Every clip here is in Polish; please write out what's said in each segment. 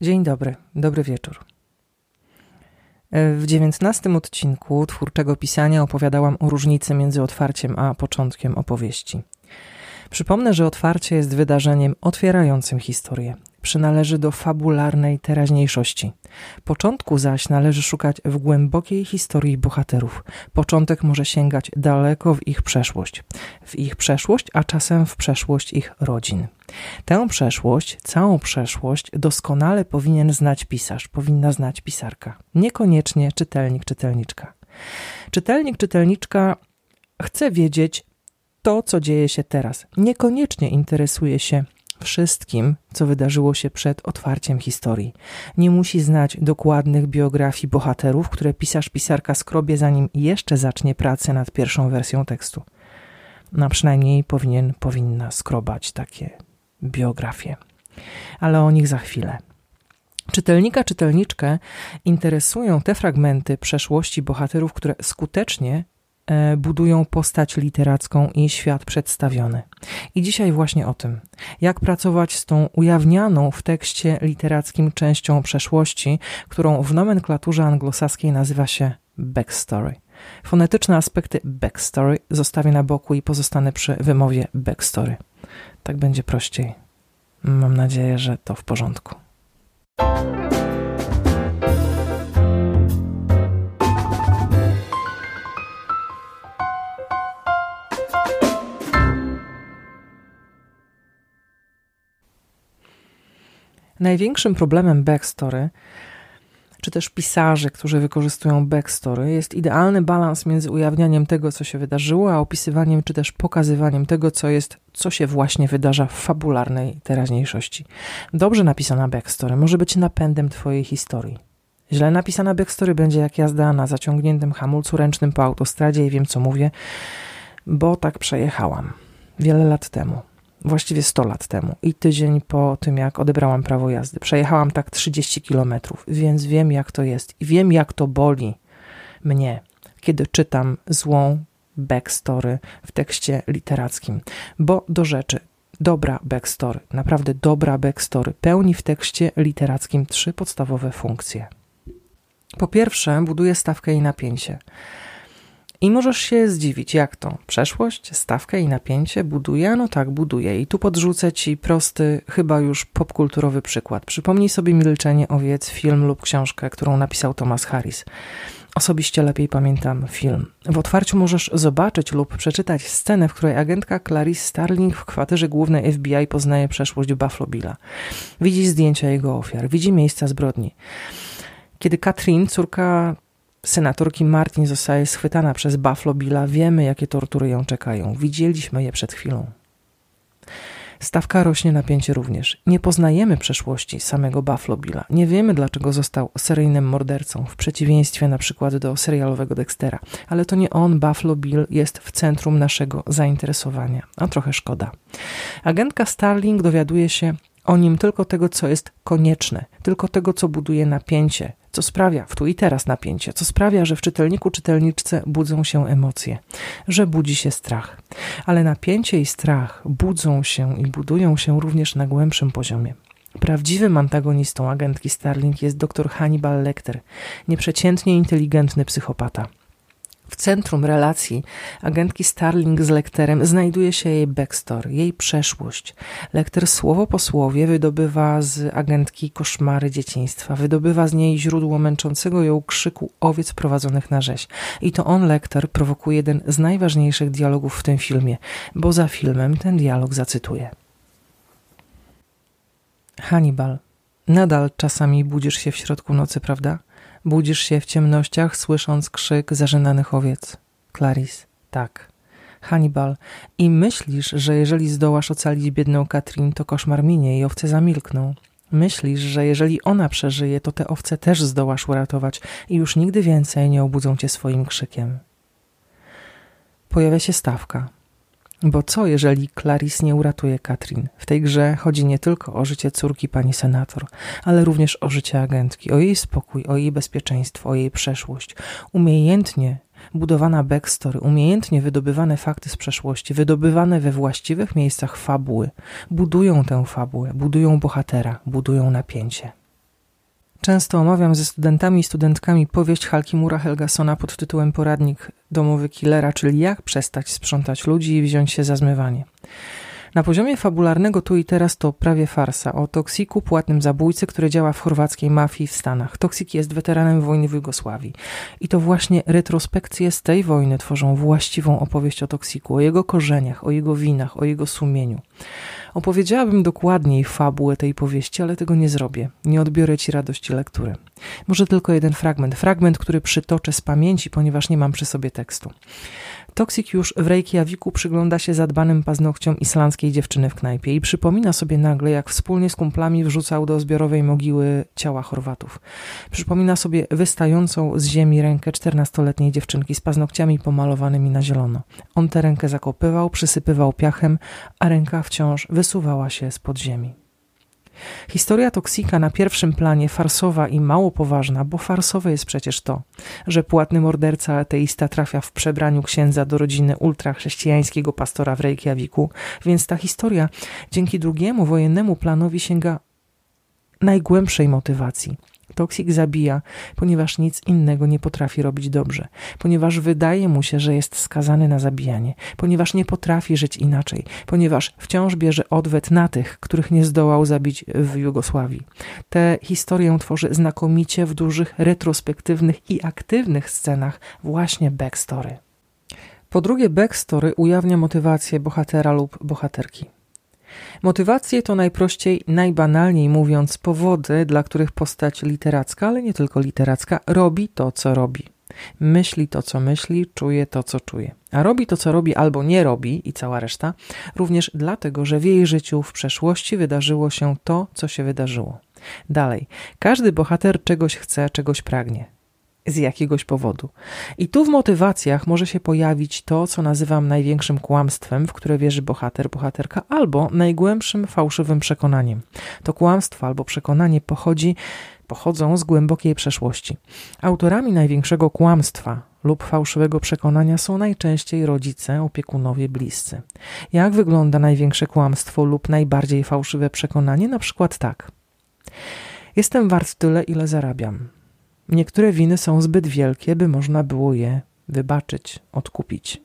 Dzień dobry, dobry wieczór. W dziewiętnastym odcinku twórczego pisania opowiadałam o różnicy między otwarciem a początkiem opowieści. Przypomnę, że otwarcie jest wydarzeniem otwierającym historię. Przynależy do fabularnej teraźniejszości. Początku zaś należy szukać w głębokiej historii bohaterów. Początek może sięgać daleko w ich przeszłość. W ich przeszłość, a czasem w przeszłość ich rodzin. Tę przeszłość, całą przeszłość doskonale powinien znać pisarz, powinna znać pisarka. Niekoniecznie czytelnik, czytelniczka. Czytelnik, czytelniczka chce wiedzieć, to, co dzieje się teraz. Niekoniecznie interesuje się wszystkim, co wydarzyło się przed otwarciem historii. Nie musi znać dokładnych biografii bohaterów, które pisarz, pisarka skrobie, zanim jeszcze zacznie pracę nad pierwszą wersją tekstu. No przynajmniej powinien, powinna skrobać takie biografie. Ale o nich za chwilę. Czytelnika, czytelniczkę interesują te fragmenty przeszłości bohaterów, które skutecznie budują postać literacką i świat przedstawiony. I dzisiaj właśnie o tym, jak pracować z tą ujawnianą w tekście literackim częścią przeszłości, którą w nomenklaturze anglosaskiej nazywa się backstory. Fonetyczne aspekty backstory zostawię na boku i pozostanę przy wymowie backstory. Tak będzie prościej. Mam nadzieję, że to w porządku. Największym problemem backstory, czy też pisarzy, którzy wykorzystują backstory, jest idealny balans między ujawnianiem tego, co się wydarzyło, a opisywaniem czy też pokazywaniem tego, co jest, co się właśnie wydarza w fabularnej teraźniejszości. Dobrze napisana backstory może być napędem Twojej historii. Źle napisana backstory będzie jak jazda na zaciągniętym hamulcu ręcznym po autostradzie i wiem, co mówię, bo tak przejechałam wiele lat temu właściwie 100 lat temu i tydzień po tym, jak odebrałam prawo jazdy. Przejechałam tak 30 kilometrów, więc wiem, jak to jest i wiem, jak to boli mnie, kiedy czytam złą backstory w tekście literackim. Bo do rzeczy, dobra backstory, naprawdę dobra backstory, pełni w tekście literackim trzy podstawowe funkcje. Po pierwsze, buduje stawkę i napięcie. I możesz się zdziwić, jak to? Przeszłość, stawkę i napięcie buduje? No tak, buduje. I tu podrzucę ci prosty, chyba już popkulturowy przykład. Przypomnij sobie Milczenie owiec, film lub książkę, którą napisał Thomas Harris. Osobiście lepiej pamiętam film. W otwarciu możesz zobaczyć lub przeczytać scenę, w której agentka Clarice Starling w kwaterze głównej FBI poznaje przeszłość Buffalo Billa. Widzi zdjęcia jego ofiar, widzi miejsca zbrodni. Kiedy Katrin, córka senatorki Martin zostaje schwytana przez Buffalo Billa, wiemy, jakie tortury ją czekają. Widzieliśmy je przed chwilą. Stawka rośnie napięcie również. Nie poznajemy przeszłości samego Buffalo Billa. Nie wiemy, dlaczego został seryjnym mordercą, w przeciwieństwie na przykład do serialowego Dextera. Ale to nie on, Buffalo Bill, jest w centrum naszego zainteresowania. A trochę szkoda. Agentka Starling dowiaduje się o nim tylko tego, co jest konieczne, tylko tego, co buduje napięcie, co sprawia w tu i teraz napięcie, co sprawia, że w czytelniku, czytelniczce budzą się emocje, że budzi się strach. Ale napięcie i strach budzą się i budują się również na głębszym poziomie. Prawdziwym antagonistą agentki Starling jest dr Hannibal Lecter, nieprzeciętnie inteligentny psychopata. W centrum relacji agentki Starling z Lekterem znajduje się jej backstory, jej przeszłość. Lekter słowo po słowie wydobywa z agentki koszmary dzieciństwa, wydobywa z niej źródło męczącego ją krzyku owiec prowadzonych na rzeź. I to on, Lekter, prowokuje jeden z najważniejszych dialogów w tym filmie, bo za filmem ten dialog zacytuję. Hannibal, nadal czasami budzisz się w środku nocy, prawda? Budzisz się w ciemnościach, słysząc krzyk zażynanych owiec. Clarice, tak. Hannibal, i myślisz, że jeżeli zdołasz ocalić biedną Katrin, to koszmar minie i owce zamilkną. Myślisz, że jeżeli ona przeżyje, to te owce też zdołasz uratować i już nigdy więcej nie obudzą cię swoim krzykiem. Pojawia się stawka. Bo co, jeżeli Clarice nie uratuje Katrin? W tej grze chodzi nie tylko o życie córki pani senator, ale również o życie agentki, o jej spokój, o jej bezpieczeństwo, o jej przeszłość. Umiejętnie budowana backstory, umiejętnie wydobywane fakty z przeszłości, wydobywane we właściwych miejscach fabuły, budują tę fabułę, budują bohatera, budują napięcie. Często omawiam ze studentami i studentkami powieść Halkimura Helgasona pod tytułem Poradnik domowy killera, czyli jak przestać sprzątać ludzi i wziąć się za zmywanie. Na poziomie fabularnego tu i teraz to prawie farsa o Toksiku, płatnym zabójcy, który działa w chorwackiej mafii w Stanach. Toksik jest weteranem wojny w Jugosławii. I to właśnie retrospekcje z tej wojny tworzą właściwą opowieść o Toksiku, o jego korzeniach, o jego winach, o jego sumieniu. Opowiedziałabym dokładniej fabułę tej powieści, ale tego nie zrobię. Nie odbiorę ci radości lektury. Może tylko jeden fragment. Fragment, który przytoczę z pamięci, ponieważ nie mam przy sobie tekstu. Toksik już w Reykjaviku przygląda się zadbanym paznokciom islandzkiej dziewczyny w knajpie i przypomina sobie nagle, jak wspólnie z kumplami wrzucał do zbiorowej mogiły ciała Chorwatów. Przypomina sobie wystającą z ziemi rękę czternastoletniej dziewczynki z paznokciami pomalowanymi na zielono. On tę rękę zakopywał, przysypywał piachem, a ręka wciąż wysuwała się z pod ziemi. Historia Toksika na pierwszym planie farsowa i mało poważna, bo farsowe jest przecież to, że płatny morderca ateista trafia w przebraniu księdza do rodziny ultrachrześcijańskiego pastora w Reykjaviku, więc ta historia dzięki drugiemu wojennemu planowi sięga najgłębszej motywacji – Toksik zabija, ponieważ nic innego nie potrafi robić dobrze, ponieważ wydaje mu się, że jest skazany na zabijanie, ponieważ nie potrafi żyć inaczej, ponieważ wciąż bierze odwet na tych, których nie zdołał zabić w Jugosławii. Tę historię tworzy znakomicie w dużych, retrospektywnych i aktywnych scenach właśnie backstory. Po drugie, backstory ujawnia motywację bohatera lub bohaterki. Motywacje to najprościej, najbanalniej mówiąc, powody, dla których postać literacka, ale nie tylko literacka, robi to, co robi. Myśli to, co myśli, czuje to, co czuje. A robi to, co robi, albo nie robi, i cała reszta, również dlatego, że w jej życiu w przeszłości wydarzyło się to, co się wydarzyło. Dalej, każdy bohater czegoś chce, czegoś pragnie z jakiegoś powodu. I tu w motywacjach może się pojawić to, co nazywam największym kłamstwem, w które wierzy bohater, bohaterka, albo najgłębszym fałszywym przekonaniem. To kłamstwo albo przekonanie pochodzi, pochodzą z głębokiej przeszłości. Autorami największego kłamstwa lub fałszywego przekonania są najczęściej rodzice, opiekunowie, bliscy. Jak wygląda największe kłamstwo lub najbardziej fałszywe przekonanie? Na przykład tak. Jestem wart tyle, ile zarabiam. Niektóre winy są zbyt wielkie, by można było je wybaczyć, odkupić.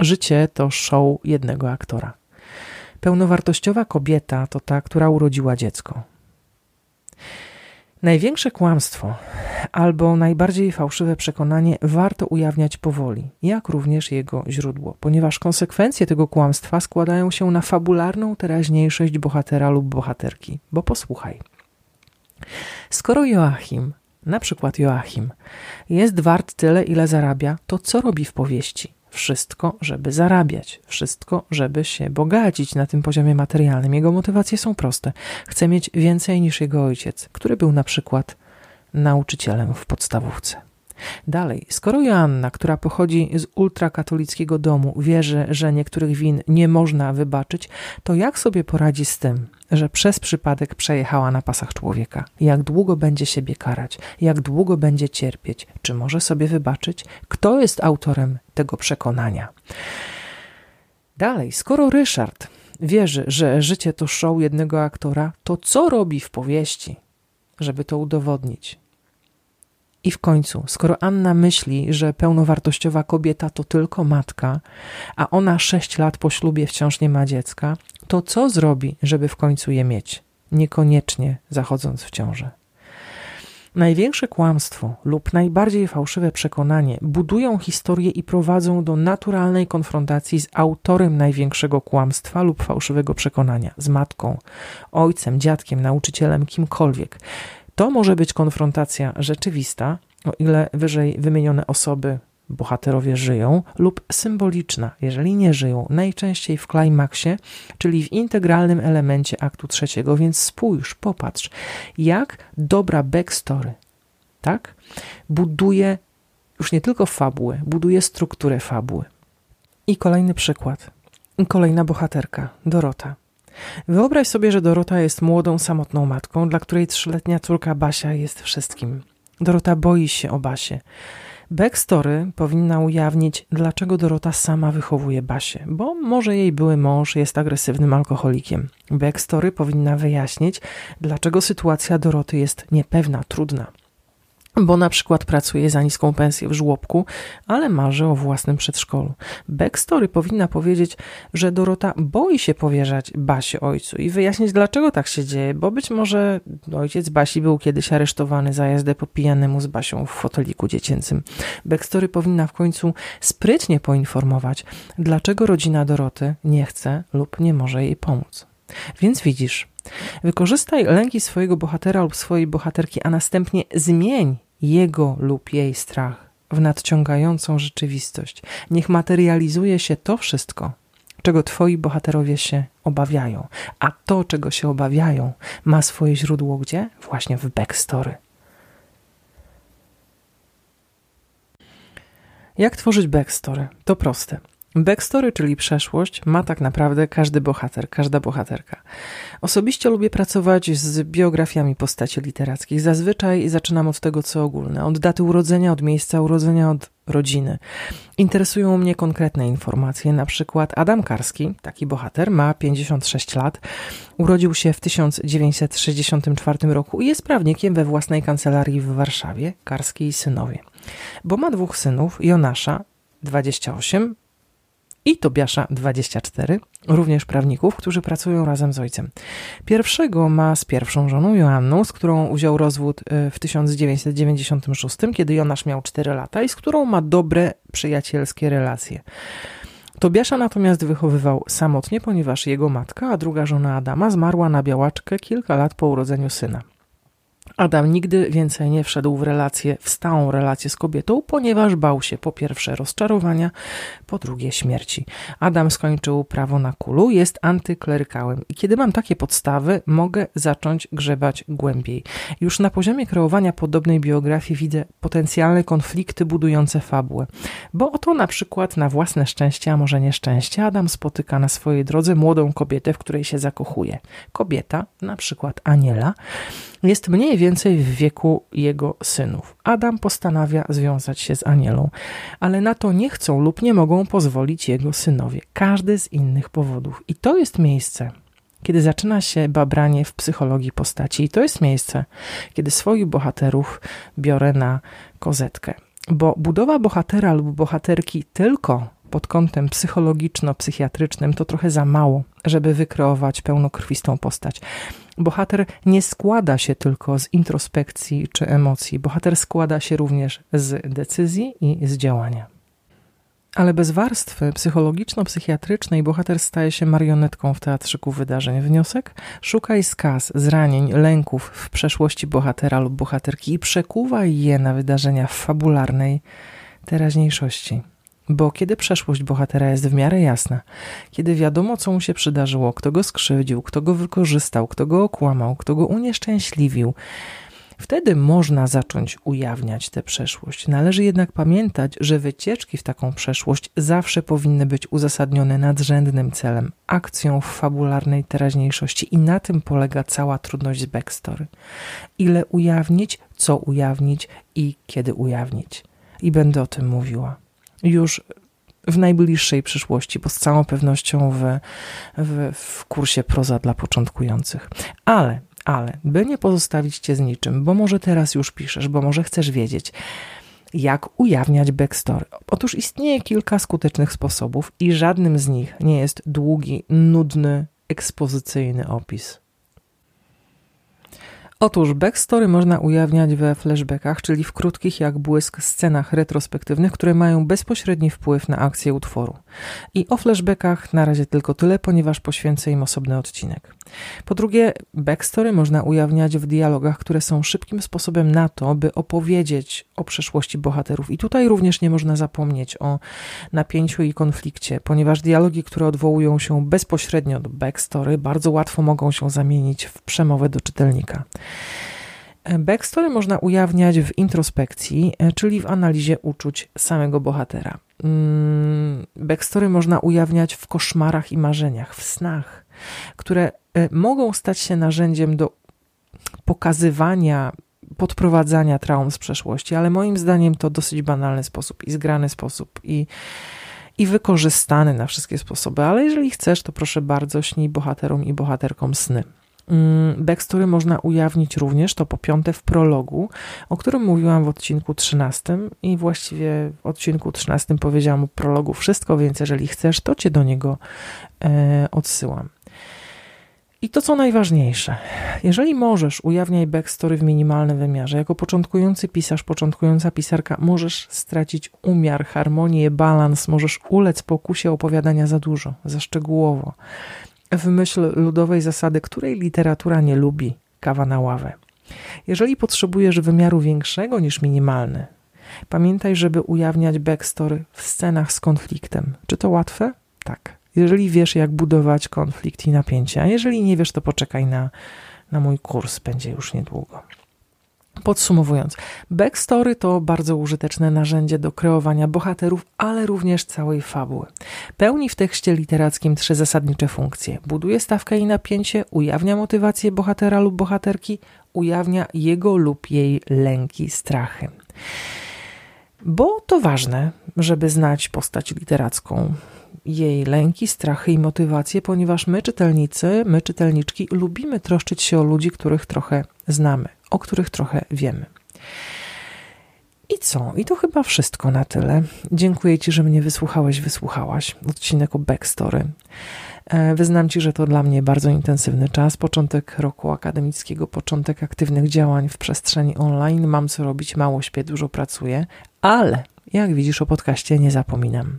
Życie to show jednego aktora. Pełnowartościowa kobieta to ta, która urodziła dziecko. Największe kłamstwo albo najbardziej fałszywe przekonanie warto ujawniać powoli, jak również jego źródło, ponieważ konsekwencje tego kłamstwa składają się na fabularną teraźniejszość bohatera lub bohaterki. Bo posłuchaj. Skoro Joachim na przykład Joachim, jest wart tyle, ile zarabia, to co robi w powieści? Wszystko, żeby zarabiać, wszystko, żeby się bogacić na tym poziomie materialnym. Jego motywacje są proste. Chce mieć więcej niż jego ojciec, który był na przykład nauczycielem w podstawówce. Dalej, skoro Joanna, która pochodzi z ultrakatolickiego domu, wierzy, że niektórych win nie można wybaczyć, to jak sobie poradzi z tym, że przez przypadek przejechała na pasach człowieka? Jak długo będzie siebie karać? Jak długo będzie cierpieć? Czy może sobie wybaczyć? Kto jest autorem tego przekonania? Dalej, skoro Ryszard wierzy, że życie to show jednego aktora, to co robi w powieści, żeby to udowodnić? I w końcu, skoro Anna myśli, że pełnowartościowa kobieta to tylko matka, a ona sześć lat po ślubie wciąż nie ma dziecka, to co zrobi, żeby w końcu je mieć, niekoniecznie zachodząc w ciążę? Największe kłamstwo lub najbardziej fałszywe przekonanie budują historię i prowadzą do naturalnej konfrontacji z autorem największego kłamstwa lub fałszywego przekonania, z matką, ojcem, dziadkiem, nauczycielem, kimkolwiek. To może być konfrontacja rzeczywista, o ile wyżej wymienione osoby, bohaterowie żyją, lub symboliczna, jeżeli nie żyją, najczęściej w klimaksie, czyli w integralnym elemencie aktu trzeciego, więc spójrz, popatrz, jak dobra backstory, tak, buduje już nie tylko fabułę, buduje strukturę fabuły. I kolejny przykład. Kolejna bohaterka, Dorota. Wyobraź sobie, że Dorota jest młodą, samotną matką, dla której trzyletnia córka Basia jest wszystkim. Dorota boi się o Basię. Backstory powinna ujawnić, dlaczego Dorota sama wychowuje Basię, bo może jej były mąż jest agresywnym alkoholikiem. Backstory powinna wyjaśnić, dlaczego sytuacja Doroty jest niepewna, trudna bo na przykład pracuje za niską pensję w żłobku, ale marzy o własnym przedszkolu. Backstory powinna powiedzieć, że Dorota boi się powierzać Basie ojcu i wyjaśnić, dlaczego tak się dzieje, bo być może ojciec Basi był kiedyś aresztowany za jazdę po pijanemu z Basią w foteliku dziecięcym. Backstory powinna w końcu sprytnie poinformować, dlaczego rodzina Doroty nie chce lub nie może jej pomóc. Więc widzisz, Wykorzystaj lęki swojego bohatera lub swojej bohaterki, a następnie zmień jego lub jej strach w nadciągającą rzeczywistość. Niech materializuje się to wszystko, czego twoi bohaterowie się obawiają. A to, czego się obawiają, ma swoje źródło gdzie? Właśnie w backstory. Jak tworzyć backstory? To proste. Backstory, czyli przeszłość, ma tak naprawdę każdy bohater, każda bohaterka. Osobiście lubię pracować z biografiami postaci literackich. Zazwyczaj zaczynam od tego, co ogólne, od daty urodzenia, od miejsca urodzenia, od rodziny. Interesują mnie konkretne informacje, na przykład Adam Karski, taki bohater, ma 56 lat, urodził się w 1964 roku i jest prawnikiem we własnej kancelarii w Warszawie, Karski i synowie. Bo ma dwóch synów, Jonasza, 28, i Tobiasza 24, również prawników, którzy pracują razem z ojcem. Pierwszego ma z pierwszą żoną Joanną, z którą wziął rozwód e, w 1996, kiedy Jonasz miał 4 lata i z którą ma dobre, przyjacielskie relacje. Tobiasza natomiast wychowywał samotnie, ponieważ jego matka, a druga żona Adama zmarła na białaczkę kilka lat po urodzeniu syna. Adam nigdy więcej nie wszedł w relację, w stałą relację z kobietą, ponieważ bał się po pierwsze rozczarowania, po drugie śmierci. Adam skończył prawo na kulu, jest antyklerykałem i kiedy mam takie podstawy, mogę zacząć grzebać głębiej. Już na poziomie kreowania podobnej biografii widzę potencjalne konflikty budujące fabułę, bo oto na przykład na własne szczęście, a może nieszczęście, Adam spotyka na swojej drodze młodą kobietę, w której się zakochuje. Kobieta, na przykład Aniela, jest mniej więcej w wieku jego synów. Adam postanawia związać się z Anielą, ale na to nie chcą lub nie mogą pozwolić jego synowie, każdy z innych powodów. I to jest miejsce, kiedy zaczyna się babranie w psychologii postaci. I to jest miejsce, kiedy swoich bohaterów biorę na kozetkę. Bo budowa bohatera lub bohaterki tylko pod kątem psychologiczno-psychiatrycznym to trochę za mało, żeby wykreować pełnokrwistą postać. Bohater nie składa się tylko z introspekcji czy emocji, bohater składa się również z decyzji i z działania. Ale bez warstwy psychologiczno-psychiatrycznej bohater staje się marionetką w teatrzyku wydarzeń. Wniosek? Szukaj skaz, zranień, lęków w przeszłości bohatera lub bohaterki i przekuwaj je na wydarzenia w fabularnej teraźniejszości. Bo kiedy przeszłość bohatera jest w miarę jasna, kiedy wiadomo, co mu się przydarzyło, kto go skrzywdził, kto go wykorzystał, kto go okłamał, kto go unieszczęśliwił, wtedy można zacząć ujawniać tę przeszłość. Należy jednak pamiętać, że wycieczki w taką przeszłość zawsze powinny być uzasadnione nadrzędnym celem, akcją w fabularnej teraźniejszości i na tym polega cała trudność z backstory. Ile ujawnić, co ujawnić i kiedy ujawnić. I będę o tym mówiła już w najbliższej przyszłości, bo z całą pewnością w, w, w kursie proza dla początkujących. Ale, ale, by nie pozostawić cię z niczym, bo może teraz już piszesz, bo może chcesz wiedzieć, jak ujawniać backstory. Otóż istnieje kilka skutecznych sposobów i żadnym z nich nie jest długi, nudny, ekspozycyjny opis. Otóż backstory można ujawniać we flashbackach, czyli w krótkich jak błysk scenach retrospektywnych, które mają bezpośredni wpływ na akcję utworu. I o flashbackach na razie tylko tyle, ponieważ poświęcę im osobny odcinek. Po drugie, backstory można ujawniać w dialogach, które są szybkim sposobem na to, by opowiedzieć o przeszłości bohaterów. I tutaj również nie można zapomnieć o napięciu i konflikcie, ponieważ dialogi, które odwołują się bezpośrednio do backstory, bardzo łatwo mogą się zamienić w przemowę do czytelnika. Backstory można ujawniać w introspekcji, e, czyli w analizie uczuć samego bohatera. Mm, backstory można ujawniać w koszmarach i marzeniach, w snach, które e, mogą stać się narzędziem do pokazywania podprowadzania traum z przeszłości, ale moim zdaniem to dosyć banalny sposób i zgrany sposób i, i wykorzystany na wszystkie sposoby. Ale jeżeli chcesz, to proszę bardzo, śnij bohaterom i bohaterkom sny. Mm, backstory można ujawnić również, to po piąte w prologu, o którym mówiłam w odcinku 13 i właściwie w odcinku 13 powiedziałam o prologu wszystko, więc jeżeli chcesz, to cię do niego e, odsyłam. I to co najważniejsze, jeżeli możesz, ujawniaj backstory w minimalnym wymiarze. Jako początkujący pisarz, początkująca pisarka, możesz stracić umiar, harmonię, balans, możesz ulec pokusie opowiadania za dużo, za szczegółowo w myśl ludowej zasady, której literatura nie lubi, kawa na ławę. Jeżeli potrzebujesz wymiaru większego niż minimalny, pamiętaj, żeby ujawniać backstory w scenach z konfliktem. Czy to łatwe? Tak. Jeżeli wiesz, jak budować konflikt i napięcie, a jeżeli nie wiesz, to poczekaj na, na mój kurs, będzie już niedługo. Podsumowując, backstory to bardzo użyteczne narzędzie do kreowania bohaterów, ale również całej fabuły. Pełni w tekście literackim trzy zasadnicze funkcje: buduje stawkę i napięcie, ujawnia motywację bohatera lub bohaterki, ujawnia jego lub jej lęki, strachy. Bo to ważne, żeby znać postać literacką, jej lęki, strachy i motywacje, ponieważ my, czytelnicy, my, czytelniczki, lubimy troszczyć się o ludzi, których trochę znamy o których trochę wiemy. I co? I to chyba wszystko na tyle. Dziękuję Ci, że mnie wysłuchałeś, wysłuchałaś. Odcinek o backstory. E, wyznam Ci, że to dla mnie bardzo intensywny czas. Początek roku akademickiego, początek aktywnych działań w przestrzeni online. Mam co robić, mało śpię, dużo pracuję, ale jak widzisz, o podcaście nie zapominam.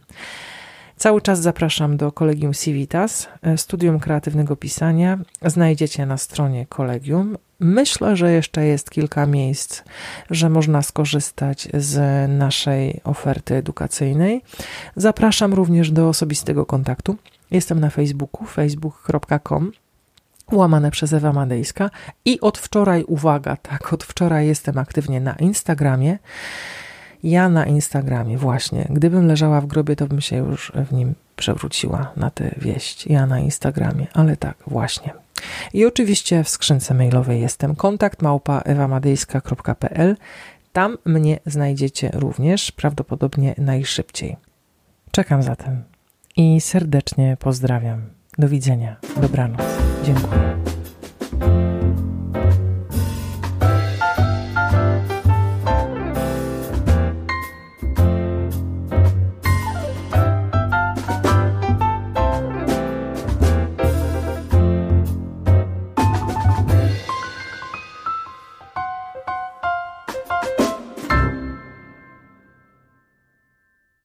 Cały czas zapraszam do Kolegium Civitas, e, studium kreatywnego pisania. Znajdziecie na stronie kolegium. Myślę, że jeszcze jest kilka miejsc, że można skorzystać z naszej oferty edukacyjnej. Zapraszam również do osobistego kontaktu. Jestem na Facebooku, facebook.com łamane przez Ewa Madejska i od wczoraj, uwaga, tak, od wczoraj jestem aktywnie na Instagramie. Ja na Instagramie, właśnie. Gdybym leżała w grobie, to bym się już w nim przewróciła na tę wieść. Ja na Instagramie, ale tak, właśnie. I oczywiście w skrzynce mailowej jestem kontakt małpa ewamadejska.pl. Tam mnie znajdziecie również, prawdopodobnie najszybciej. Czekam zatem i serdecznie pozdrawiam. Do widzenia. Dobranoc. Dziękuję.